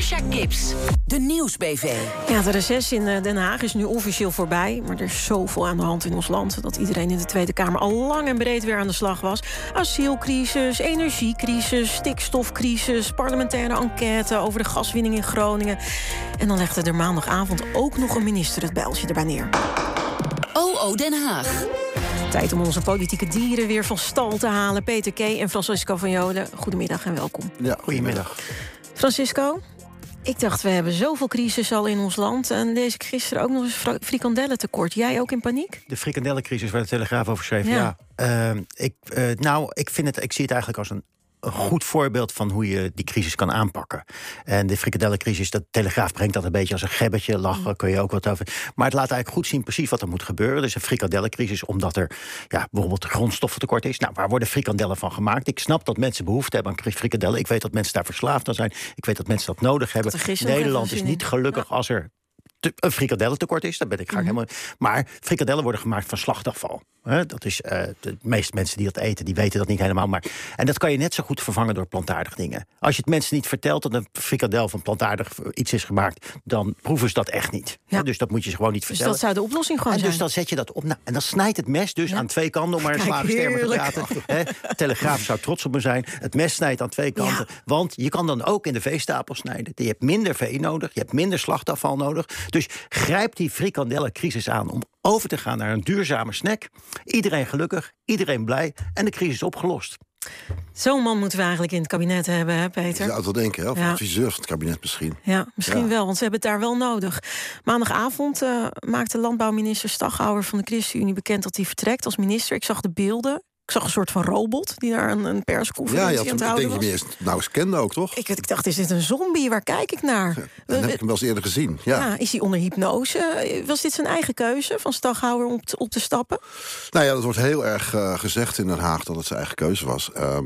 Natasha Gibbs, de Nieuwsbv. Ja, de reces in eh, Den Haag is nu officieel voorbij. Maar er is zoveel aan de hand in ons land... dat iedereen in de Tweede Kamer al lang en breed weer aan de slag was. Asielcrisis, energiecrisis, stikstofcrisis... parlementaire enquête over de gaswinning in Groningen. En dan legde er maandagavond ook nog een minister het bijltje erbij neer. OO Den Haag. Tijd om onze politieke dieren weer van stal te halen. Peter K. en Francisco van Jolen, goedemiddag en welkom. Ja, goedemiddag. Francisco, ik dacht, we hebben zoveel crisis al in ons land... en lees ik gisteren ook nog eens fri- frikandellentekort. Jij ook in paniek? De frikandellencrisis waar de Telegraaf over schreef. Ja. Ja. Ehm, ik, eh, nou, ik, vind het, ik zie het eigenlijk als een, een goed voorbeeld van hoe je die crisis kan aanpakken. En de frikandellencrisis, de Telegraaf brengt dat een beetje als een gebbetje. Lachen, kun je ook wat over. Maar het laat eigenlijk goed zien precies wat er moet gebeuren. Er is een frikandellencrisis omdat er ja, bijvoorbeeld grondstoffentekort is. Nou, waar worden frikandellen van gemaakt? Ik snap dat mensen behoefte hebben aan frikandellen. Ik weet dat mensen daar verslaafd aan zijn. Ik weet dat mensen dat nodig hebben. er Nederland is niet gelukkig als er te- een frikandellentekort is. Daar ben ik graag helemaal. Maar frikandellen worden gemaakt van slachtafval. Dat is eh, de meeste mensen die dat eten, die weten dat niet helemaal. Maar, en dat kan je net zo goed vervangen door plantaardig dingen. Als je het mensen niet vertelt dat een frikandel van plantaardig iets is gemaakt, dan proeven ze dat echt niet. Ja. Dus dat moet je ze gewoon niet Dus vertellen. dat zou de oplossing gewoon En zijn. dus dan zet je dat op. Nou, en dan snijdt het mes dus aan twee kanten, om maar slagersterm te praten. Hè, Telegraaf zou trots op me zijn. Het mes snijdt aan twee kanten. Ja. Want je kan dan ook in de veestapel snijden. Je hebt minder vee nodig, je hebt minder slachtafval nodig. Dus grijp die frikandellencrisis aan om over te gaan naar een duurzame snack. Iedereen gelukkig, iedereen blij en de crisis opgelost. Zo'n man moeten we eigenlijk in het kabinet hebben, hè, Peter? Je zou het wel denken, hè? Of Ja. adviseur van het kabinet misschien. Ja, misschien Ja. wel, want ze hebben het daar wel nodig. Maandagavond eh, maakte landbouwminister Staghouwer van de ChristenUnie bekend dat hij vertrekt als minister. Ik zag de beelden. Ik zag een soort van robot die daar een, een Ja, persconferentie had aan het houden denk je was. nou eens kende ook, toch? Ik, ik dacht, is dit een zombie? Waar kijk ik naar? Dan heb ik hem wel eens eerder gezien. Ja. Ja, is hij onder hypnose? Was dit zijn eigen keuze van Staghouwer om te- op te stappen? Nou ja, dat wordt heel erg eh, gezegd in Den Haag dat het zijn eigen keuze was. Ehm,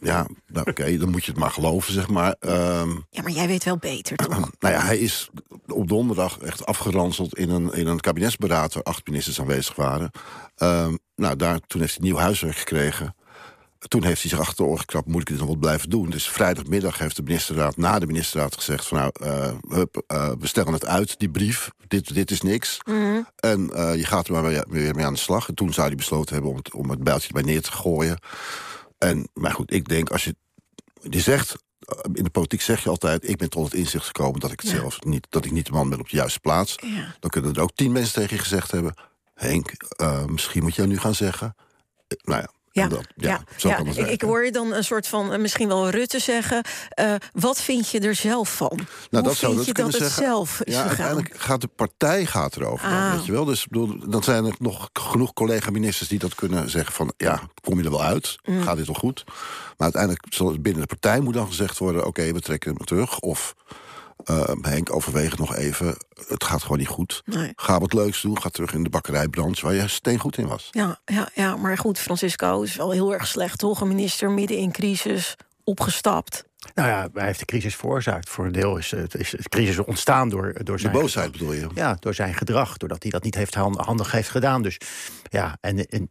ja, nou, oké, dan moet je het maar geloven, zeg maar. Ehm, Ja, maar jij weet wel beter, toch? nou ja, hij is op donderdag echt afgeranseld in een, in een kabinetsberaad... waar acht ministers aanwezig waren. Ehm, nou, daar, toen heeft hij nieuw huiswerk gekregen. Toen heeft hij zich achter de oren gekrapt, moet ik dit nog wat blijven doen? Dus vrijdagmiddag heeft de ministerraad na de ministerraad gezegd... van nou, eh, hup, eh, we stellen het uit, die brief, dit, dit is niks. En eh, je gaat er maar weer, weer mee aan de slag. En toen zou hij besloten hebben om het, om het bijltje erbij neer te gooien. En, maar goed, ik denk, als je... Je zegt, eh, in de politiek zeg je altijd... ik ben tot het inzicht gekomen dat ik het zelf niet... dat ik niet de man ben op de juiste plaats. Ja. Dan kunnen er ook tien mensen tegen je gezegd hebben... Henk, eh, misschien moet jij nu gaan zeggen... Eh, Nou ja, Ja, dat, ja, ja, zo ja. kan het Ik, hoor je dan een soort van, eh, misschien wel Rutte zeggen. eh, wat vind je er zelf van? Nou, Hoe dat zou vind dat je dat kunnen het zeggen. zelf is ja, gegaan? uiteindelijk gaat de partij gaat erover. dan, Ah. weet je wel? Dus bedoel, dan zijn er nog genoeg collega-ministers die dat kunnen zeggen van... ja, kom je er wel uit? Mm. Gaat dit wel goed? Maar uiteindelijk zal het binnen de partij moet dan gezegd worden... oké, we trekken hem terug. Of eh, Henk, overweeg het nog even. Het gaat gewoon niet goed. Nee. Ga wat leuks doen. Ga terug in de bakkerijbranche waar je steengoed in was. Ja, ja, ja, maar goed, Francisco is wel heel erg slecht, toch? Een minister midden in crisis, opgestapt. Nou ja, hij heeft de crisis veroorzaakt. Voor een deel is, het- is de crisis ontstaan door, door De zijn boosheid bedoel je? Ja, door zijn gedrag. Doordat hij dat niet heeft hand- handig heeft gedaan. Dus ja, en, en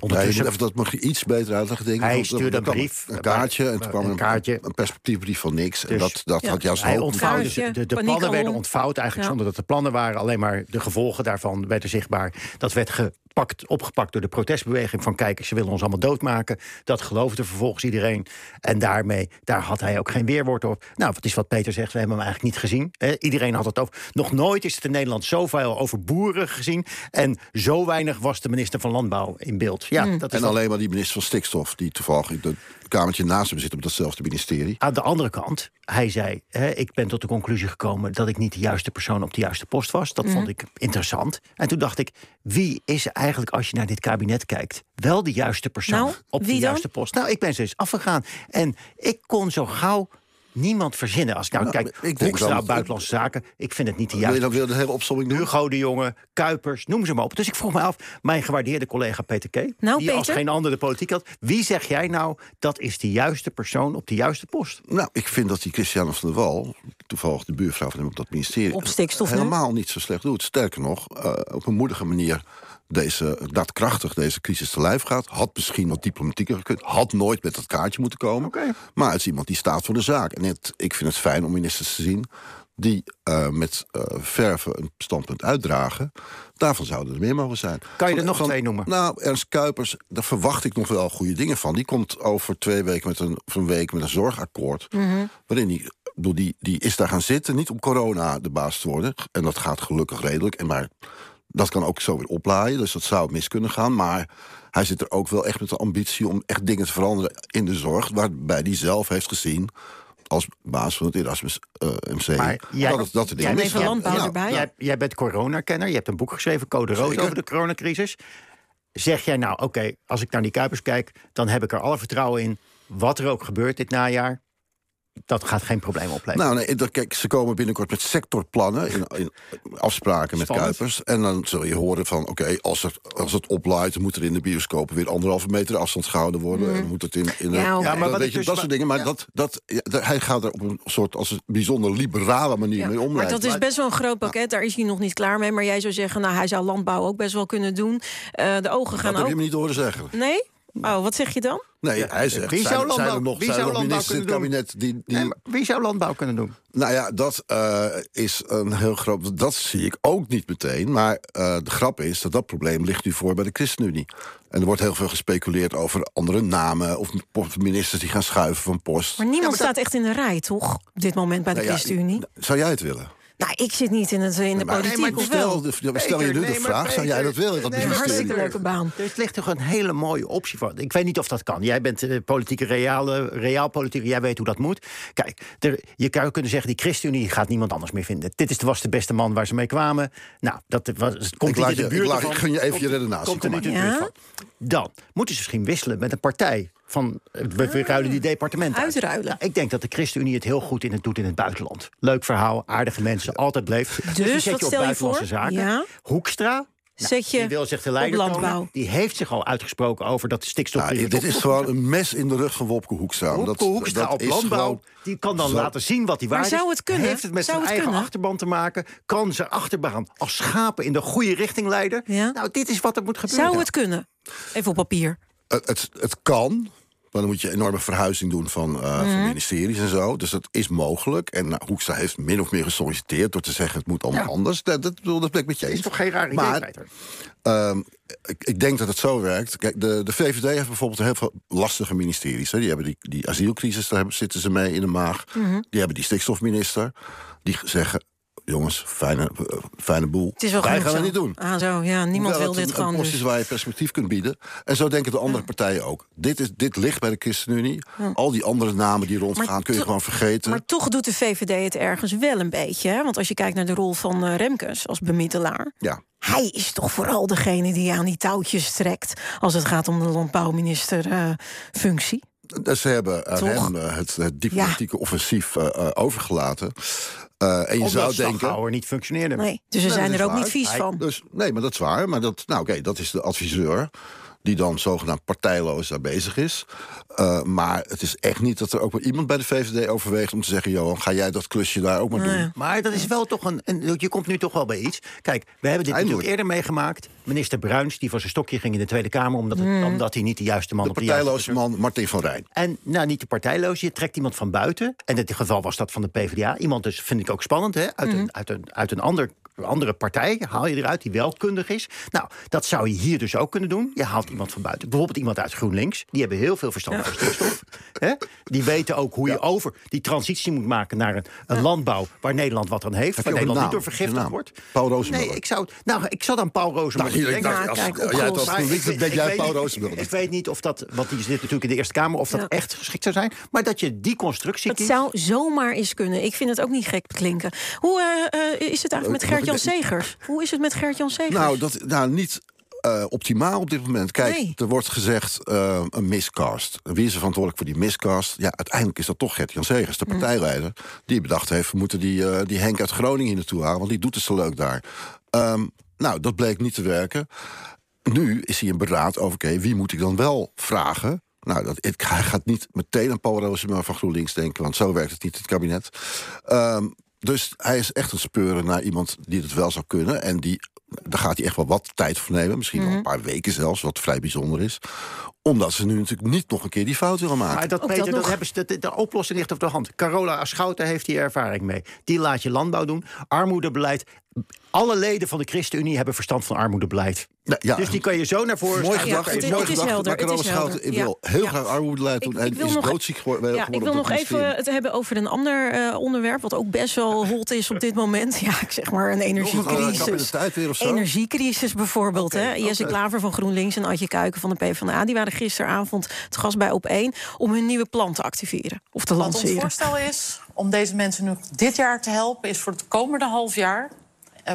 Ja, je ondertussen... moet even dat mag je iets beter uitleggen, denk ik. Hij stuurde een brief. Een kaartje. En Een toen kwam er een, kaartje. een perspectiefbrief van niks. en Dus- dat, dat Ja. had juist Hij hoop. ontvouwde, Kaartje, de, de, de plannen werden ontvouwd eigenlijk Ja. zonder dat er plannen waren. Alleen maar de gevolgen daarvan werden zichtbaar. Dat werd gepakt, opgepakt door de protestbeweging van kijk, ze willen ons allemaal doodmaken. Dat geloofde vervolgens iedereen. En daarmee, daar had hij ook geen weerwoord op. Nou, wat is wat Peter zegt, we hebben hem eigenlijk niet gezien. Iedereen had het over. Nog nooit is het in Nederland zoveel over boeren gezien. En zo weinig was de minister van Landbouw in beeld. Ja, Hmm. dat is En alleen maar die minister van Stikstof, die toevallig het kamertje naast hem zit op datzelfde ministerie. Aan de andere kant, hij zei: hè, Ik ben tot de conclusie gekomen dat ik niet de juiste persoon op de juiste post was. Dat vond ik interessant. En toen dacht ik: wie is eigenlijk, als je naar dit kabinet kijkt, wel de juiste persoon Nou, op de dan? juiste post? Nou, ik ben ze eens afgegaan. En ik kon zo gauw niemand verzinnen. Als ik nou, Nou, kijk, ik Hoekstra, dan- buitenlandse zaken, ik vind het niet de Wil je juiste. dan weer de hele opzomming doen? Hugo de Jonge, Kuipers, noem ze maar op. Dus ik vroeg me af, mijn gewaardeerde collega Peter K... Nou, die als geen ander de politiek had... wie zeg jij nou, dat is de juiste persoon op de juiste post? Nou, ik vind dat die Christiane van der Wal, toevallig de buurvrouw van hem op dat ministerie, Op stikstof nu? helemaal niet zo slecht doet. Sterker nog, eh, op een moedige manier deze, daadkrachtig deze crisis te lijf gaat. Had misschien wat diplomatieker gekund. Had nooit met dat kaartje moeten komen. Maar het is iemand die staat voor de zaak. En het, ik vind het fijn om ministers te zien die eh, met eh, verven een standpunt uitdragen. Daarvan zouden er meer mogen zijn. Kan je er nog van- twee noemen? Nou, Ernst Kuipers, daar verwacht ik nog wel goede dingen van. Die komt over twee weken met een, of een week met een zorgakkoord. Waarin die, bedoel, die, die is daar gaan zitten, niet om corona de baas te worden. En dat gaat gelukkig redelijk. En maar dat kan ook zo weer oplaaien, dus dat zou mis kunnen gaan. Maar hij zit er ook wel echt met de ambitie om echt dingen te veranderen in de zorg. Waarbij hij zelf heeft gezien, als baas van het Erasmus eh, MC, Maar jij- dat, dat jij bent landbouw Ja. erbij. Jij, jij bent coronakenner, je hebt een boek geschreven, Code Rood, Zeker. over de coronacrisis. Zeg jij nou, oké, als ik naar die Kuipers kijk... dan heb ik er alle vertrouwen in, wat er ook gebeurt dit najaar... dat gaat geen probleem opleveren. Nou, nee, dat- kijk, ze komen binnenkort met sectorplannen, in, in afspraken met Spannend. Kuipers. En dan zul je horen van, oké, als, het, als het oplaait... moet er in de bioscopen weer anderhalve meter afstand gehouden worden. En dan moet het in, in de, Ja. Ja, maar dat, weet je, dus- dat soort dingen. Maar dat, dat, hij gaat er op een soort als een bijzonder liberale manier mee om. Maar dat is best wel een groot pakket. Daar is hij nog niet klaar mee. Maar jij zou zeggen, nou, hij zou landbouw ook best wel kunnen doen. Eh, de ogen Dat gaan heb je ook. me niet horen zeggen. Nee? Oh, wat zeg je dan? Nee, hij zegt, Wie zou zijn, zijn er landbouw- nog, wie zijn er zou nog landbouw ministers in het kunnen kabinet die... die Nee, maar wie zou landbouw kunnen doen? Nou ja, dat eh, is een heel groot. Dat zie ik ook niet meteen. Maar eh, de grap is dat dat probleem ligt nu voor bij de ChristenUnie. En er wordt heel veel gespeculeerd over andere namen of ministers die gaan schuiven van post. Maar niemand maar dat- staat echt in de rij, toch? Op dit moment bij de Nou ja, ChristenUnie. Zou jij het willen? Nou, ik zit niet in, het, in de Maar- politiek, maar of stel, wel? de, stel je nu de nee, vraag, zou jij dat willen? Dat nee, maar ministerie? Hartstikke leuke baan. Er ligt toch een hele mooie optie voor. Ik weet niet of dat kan. Jij bent eh, politieke reale, realpolitiek. Jij weet hoe dat moet. Kijk, er, je zou kunnen zeggen... die ChristenUnie gaat niemand anders meer vinden. Dit is, was de beste man waar ze mee kwamen. Nou, dat was, het komt Ik niet laat in de je- buurt ik laat- ervan. ik gun je even Komt- je redenatie, Komt er kom niet in de maar. buurt van. Dan moeten ze misschien wisselen met een partij. Van, we we ruilen die departementen uit. Uitruilen. Nou, ik denk dat de ChristenUnie het heel goed in het doet in het buitenland. Leuk verhaal, aardige mensen, altijd bleef. Dus, die wat zet je op stel je buitenlandse voor? zaken. Ja. Hoekstra, nou, Zet je die wil zich de op leider tonen. landbouw. Die heeft zich al uitgesproken over dat de stikstof... Ja, dit is gewoon een mes in de rug van Wopke Hoekstra. Hoepke Dat- Hoekstra dat op is landbouw, gewoon- die kan dan Zo. laten zien wat hij Maar waard is. zou het kunnen? Heeft het met Zou zijn het eigen kunnen? achterban te maken? Kan zijn achterban als schapen in de goede richting leiden? Ja. Nou, dit is wat er moet gebeuren. Zou het kunnen? Even op papier. Het, het, het kan. Maar dan moet je een enorme verhuizing doen van, eh, Mhm. van ministeries en zo. Dus dat is mogelijk. En nou, Hoekstra heeft min of meer gesolliciteerd door te zeggen: het moet allemaal Ja. anders. Dat, dat, bedoel, dat ben ik met je eens. is toch geen raar idee, Maar? Ehm, ik, ik denk dat het zo werkt. Kijk, de, de VVD heeft bijvoorbeeld heel veel lastige ministeries. Hè. Die hebben die, die asielcrisis, daar hebben, zitten ze mee in de maag. Mhm. Die hebben die stikstofminister. Die zeggen: jongens, fijne, eh, fijne boel. Het is wel Wij gaan het zo. niet doen. Ah, zo, ja, niemand Hoewel wil het dit een, gewoon. een post Dus. waar je perspectief kunt bieden. En zo denken de andere partijen ook. Dit, is, dit ligt bij de ChristenUnie. Al die andere namen die rondgaan Maar kun je gewoon vergeten. Maar toch doet de VVD het ergens wel een beetje. Hè? Want als je kijkt naar de rol van eh, Remkes als bemiddelaar. ja. Hij is toch vooral degene die aan die touwtjes trekt. als het gaat om de landbouwminister-functie. Dus ze hebben eh, hem eh, het, het diplomatieke offensief eh, eh, overgelaten. Eh, en je zou denken. Niet functioneerde. nee, dus we Nee, zijn er ook niet vies Hij- van. Dus, nee, maar dat is waar. Maar dat, nou, oké, dat is de adviseur. Die dan zogenaamd partijloos daar bezig is. Eh, maar het is echt niet dat er ook maar iemand bij de VVD overweegt om te zeggen: Johan, ga jij dat klusje daar ook maar doen? Maar dat is wel toch een, een. Je komt nu toch wel bij iets. Kijk, we hebben dit Eindelijk. natuurlijk eerder meegemaakt. Minister Bruins, die van zijn stokje ging in de Tweede Kamer. omdat, het- Hmm. omdat hij niet de juiste man De op de juiste partijloze man Martin van Rijn. En nou, niet de partijloos, je trekt iemand van buiten. En in dit geval was dat van de PvdA. Iemand dus, vind ik ook spannend, hè? Uit, Mhm. een, uit, een, uit een ander, andere partij haal je eruit die wel kundig is. Nou, dat zou je hier dus ook kunnen doen. Je haalt iemand van buiten. Bijvoorbeeld iemand uit GroenLinks. Die hebben heel veel verstand van stikstof. Hè? Die weten ook hoe je over die transitie moet maken naar een, een landbouw... waar Nederland wat aan heeft. Heb waar een Nederland niet door vergiftigd een wordt. Paul Rozenmuller. Nee, ik zou... Nou, ik zou dan Paul Rozenmuller Nou, hier, ik denken. dacht, Ja, als, kijk, jij opgelost. als GroenLinks, dan denk ik jij weet Paul niet- Rozenmuller. Ik weet niet of dat, want die zit natuurlijk in de Eerste Kamer, of dat Ja. echt geschikt zou zijn. Maar dat je die constructie Het kiest. zou zomaar eens kunnen. Ik vind het ook niet gek klinken. Hoe eh, eh, is het eigenlijk met Eh, Gert-Jan ik- Segers? Hoe is het met Gert-Jan Segers? Nou, dat, nou, niet eh, optimaal op dit moment. Kijk, Nee. er wordt gezegd eh, een miscast. Wie is er verantwoordelijk voor die miscast? Ja, uiteindelijk is dat toch Gert-Jan Segers, de partijleider... die bedacht heeft, we moeten die, eh, die Henk uit Groningen hier naartoe halen... want die doet het zo leuk daar. Ehm, nou, dat bleek niet te werken. Nu is hij in beraad over, oké, wie moet ik dan wel vragen... Nou, dat, het, hij gaat niet meteen aan Paul Rozemuller van GroenLinks denken... want zo werkt het niet in het kabinet. Ehm, dus hij is echt een speuren naar iemand die het wel zou kunnen... en die, daar gaat hij echt wel wat tijd voor nemen. Misschien wel een paar weken zelfs, wat vrij bijzonder is. Omdat ze nu natuurlijk niet nog een keer die fout willen maken. Maar dat, Peter, dat dat nog. hebben ze, de, de oplossing ligt op de hand. Carola Schouten heeft hier ervaring mee. Die laat je landbouw doen. Armoedebeleid. Alle leden van de ChristenUnie hebben verstand van armoedebeleid. Nou, ja, Dus die kan je zo naar voren Mooi schuiven. Ja, gedacht, het is- mooi het is gedacht. helder, Maar het is Carola Schouten helder. wil Ja. heel Ja. graag armoedebeleid doen... Ik- en ik wil is nog- doodziek geworden Ja, ik wil nog even het hebben over een ander eh, onderwerp... wat ook best wel hot is op dit moment. Ja, ik zeg maar een kap in de energiecrisis. tijd weer of zo? Energiecrisis bijvoorbeeld. hè? Jesse oké. Klaver van GroenLinks en Adje Kuiken van de PvdA... die waren gisteravond te gast bij Op1 om hun nieuwe plan te activeren. Of te Wat ons lanceren. voorstel is om deze mensen nu dit jaar te helpen... is voor het komende half jaar eh,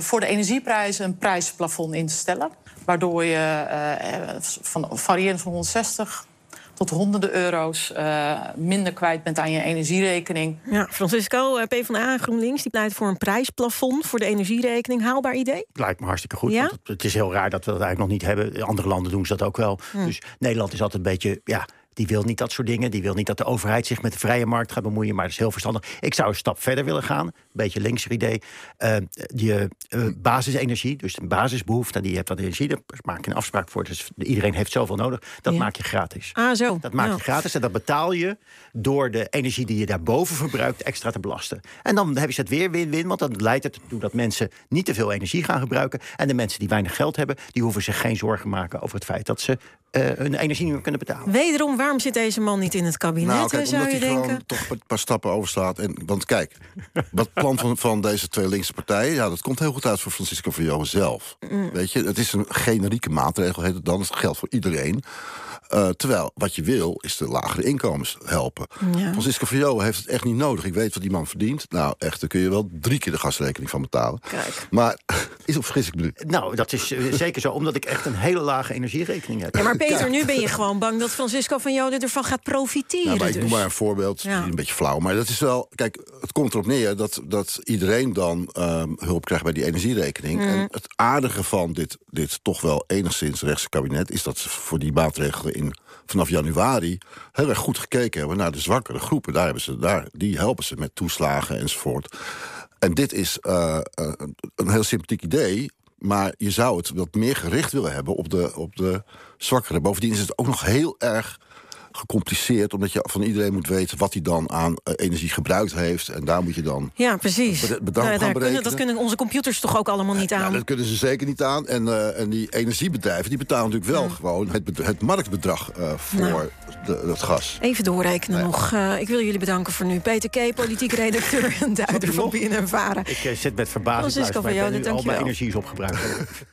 voor de energieprijzen een prijsplafond in te stellen. Waardoor je eh, van, variërend van 160 tot honderden euro's eh, minder kwijt bent aan je energierekening. Ja, Francisco, eh, PvdA en GroenLinks, die pleit voor een prijsplafond... voor de energierekening. Haalbaar idee? Lijkt me hartstikke goed. Ja? want het, het is heel raar dat we dat eigenlijk nog niet hebben. Andere landen doen ze dat ook wel. Hm. Dus Nederland is altijd een beetje. Ja, die wil niet dat soort dingen. Die wil niet dat de overheid zich met de vrije markt gaat bemoeien. Maar dat is heel verstandig. Ik zou een stap verder willen gaan. Een beetje linkser idee. Eh, die eh, basisenergie, dus de basisbehoefte. Die je hebt aan energie. Daar maak je een afspraak voor. Dus iedereen heeft zoveel nodig. Dat Ja. maak je gratis. Ah, zo. Dat maak je Nou. gratis en dat betaal je door de energie die je daarboven verbruikt extra te belasten. En dan heb je het weer win-win, want dan leidt het ertoe dat mensen niet te veel energie gaan gebruiken. En de mensen die weinig geld hebben, die hoeven zich geen zorgen maken over het feit dat ze eh, hun energie niet meer kunnen betalen. Wederom, waarom zit deze man niet in het kabinet, Nou, kijk, zou omdat je hij denken? gewoon toch een paar stappen overslaat. En, want kijk, dat plan van, van deze twee linkse partijen... Ja, dat komt heel goed uit voor Francisco Verjogen zelf. Mm. Weet je, het is een generieke maatregel, heet het dan. Het geldt voor iedereen. Eh, terwijl, wat je wil, is de lagere inkomens helpen. Ja. Francisco Verjogen heeft het echt niet nodig. Ik weet wat die man verdient. Nou, echt, daar kun je wel drie keer de gasrekening van betalen. Kijk. Maar, is op fris ik bedoel. Nou, dat is eh, zeker zo, omdat ik echt een hele lage energierekening heb. Ja, maar Peter, nu ben je gewoon bang dat Francisco van Joden ervan gaat profiteren. Nou, maar ik dus. noem maar een voorbeeld, Ja. een beetje flauw. Maar dat is wel, kijk, het komt erop neer dat, dat iedereen dan ehm, hulp krijgt bij die energierekening. Mhm. En het aardige van dit, dit toch wel enigszins rechtse kabinet... is dat ze voor die maatregelen in, vanaf januari heel erg goed gekeken hebben... naar de zwakkere groepen. Daar hebben ze, daar, die helpen ze met toeslagen enzovoort. En dit is eh, eh, een heel sympathiek idee... Maar je zou het wat meer gericht willen hebben op de, op de zwakkeren. Bovendien is het ook nog heel erg gecompliceerd... omdat je van iedereen moet weten wat hij dan aan eh, energie gebruikt heeft. En daar moet je dan... Ja, precies. Bedankt Nou, gaan kunnen, dat kunnen onze computers toch ook allemaal niet Ja, aan? dat kunnen ze zeker niet aan. En, eh, en die energiebedrijven die betalen natuurlijk wel gewoon het, het marktbedrag eh, voor Nou. de, dat gas. Even doorrekenen nog. Eh, ik wil jullie bedanken voor nu. Peter K., politiek redacteur en duider van BNN. Ik zit met verbazing Francisco van al mijn energie is opgebruikt.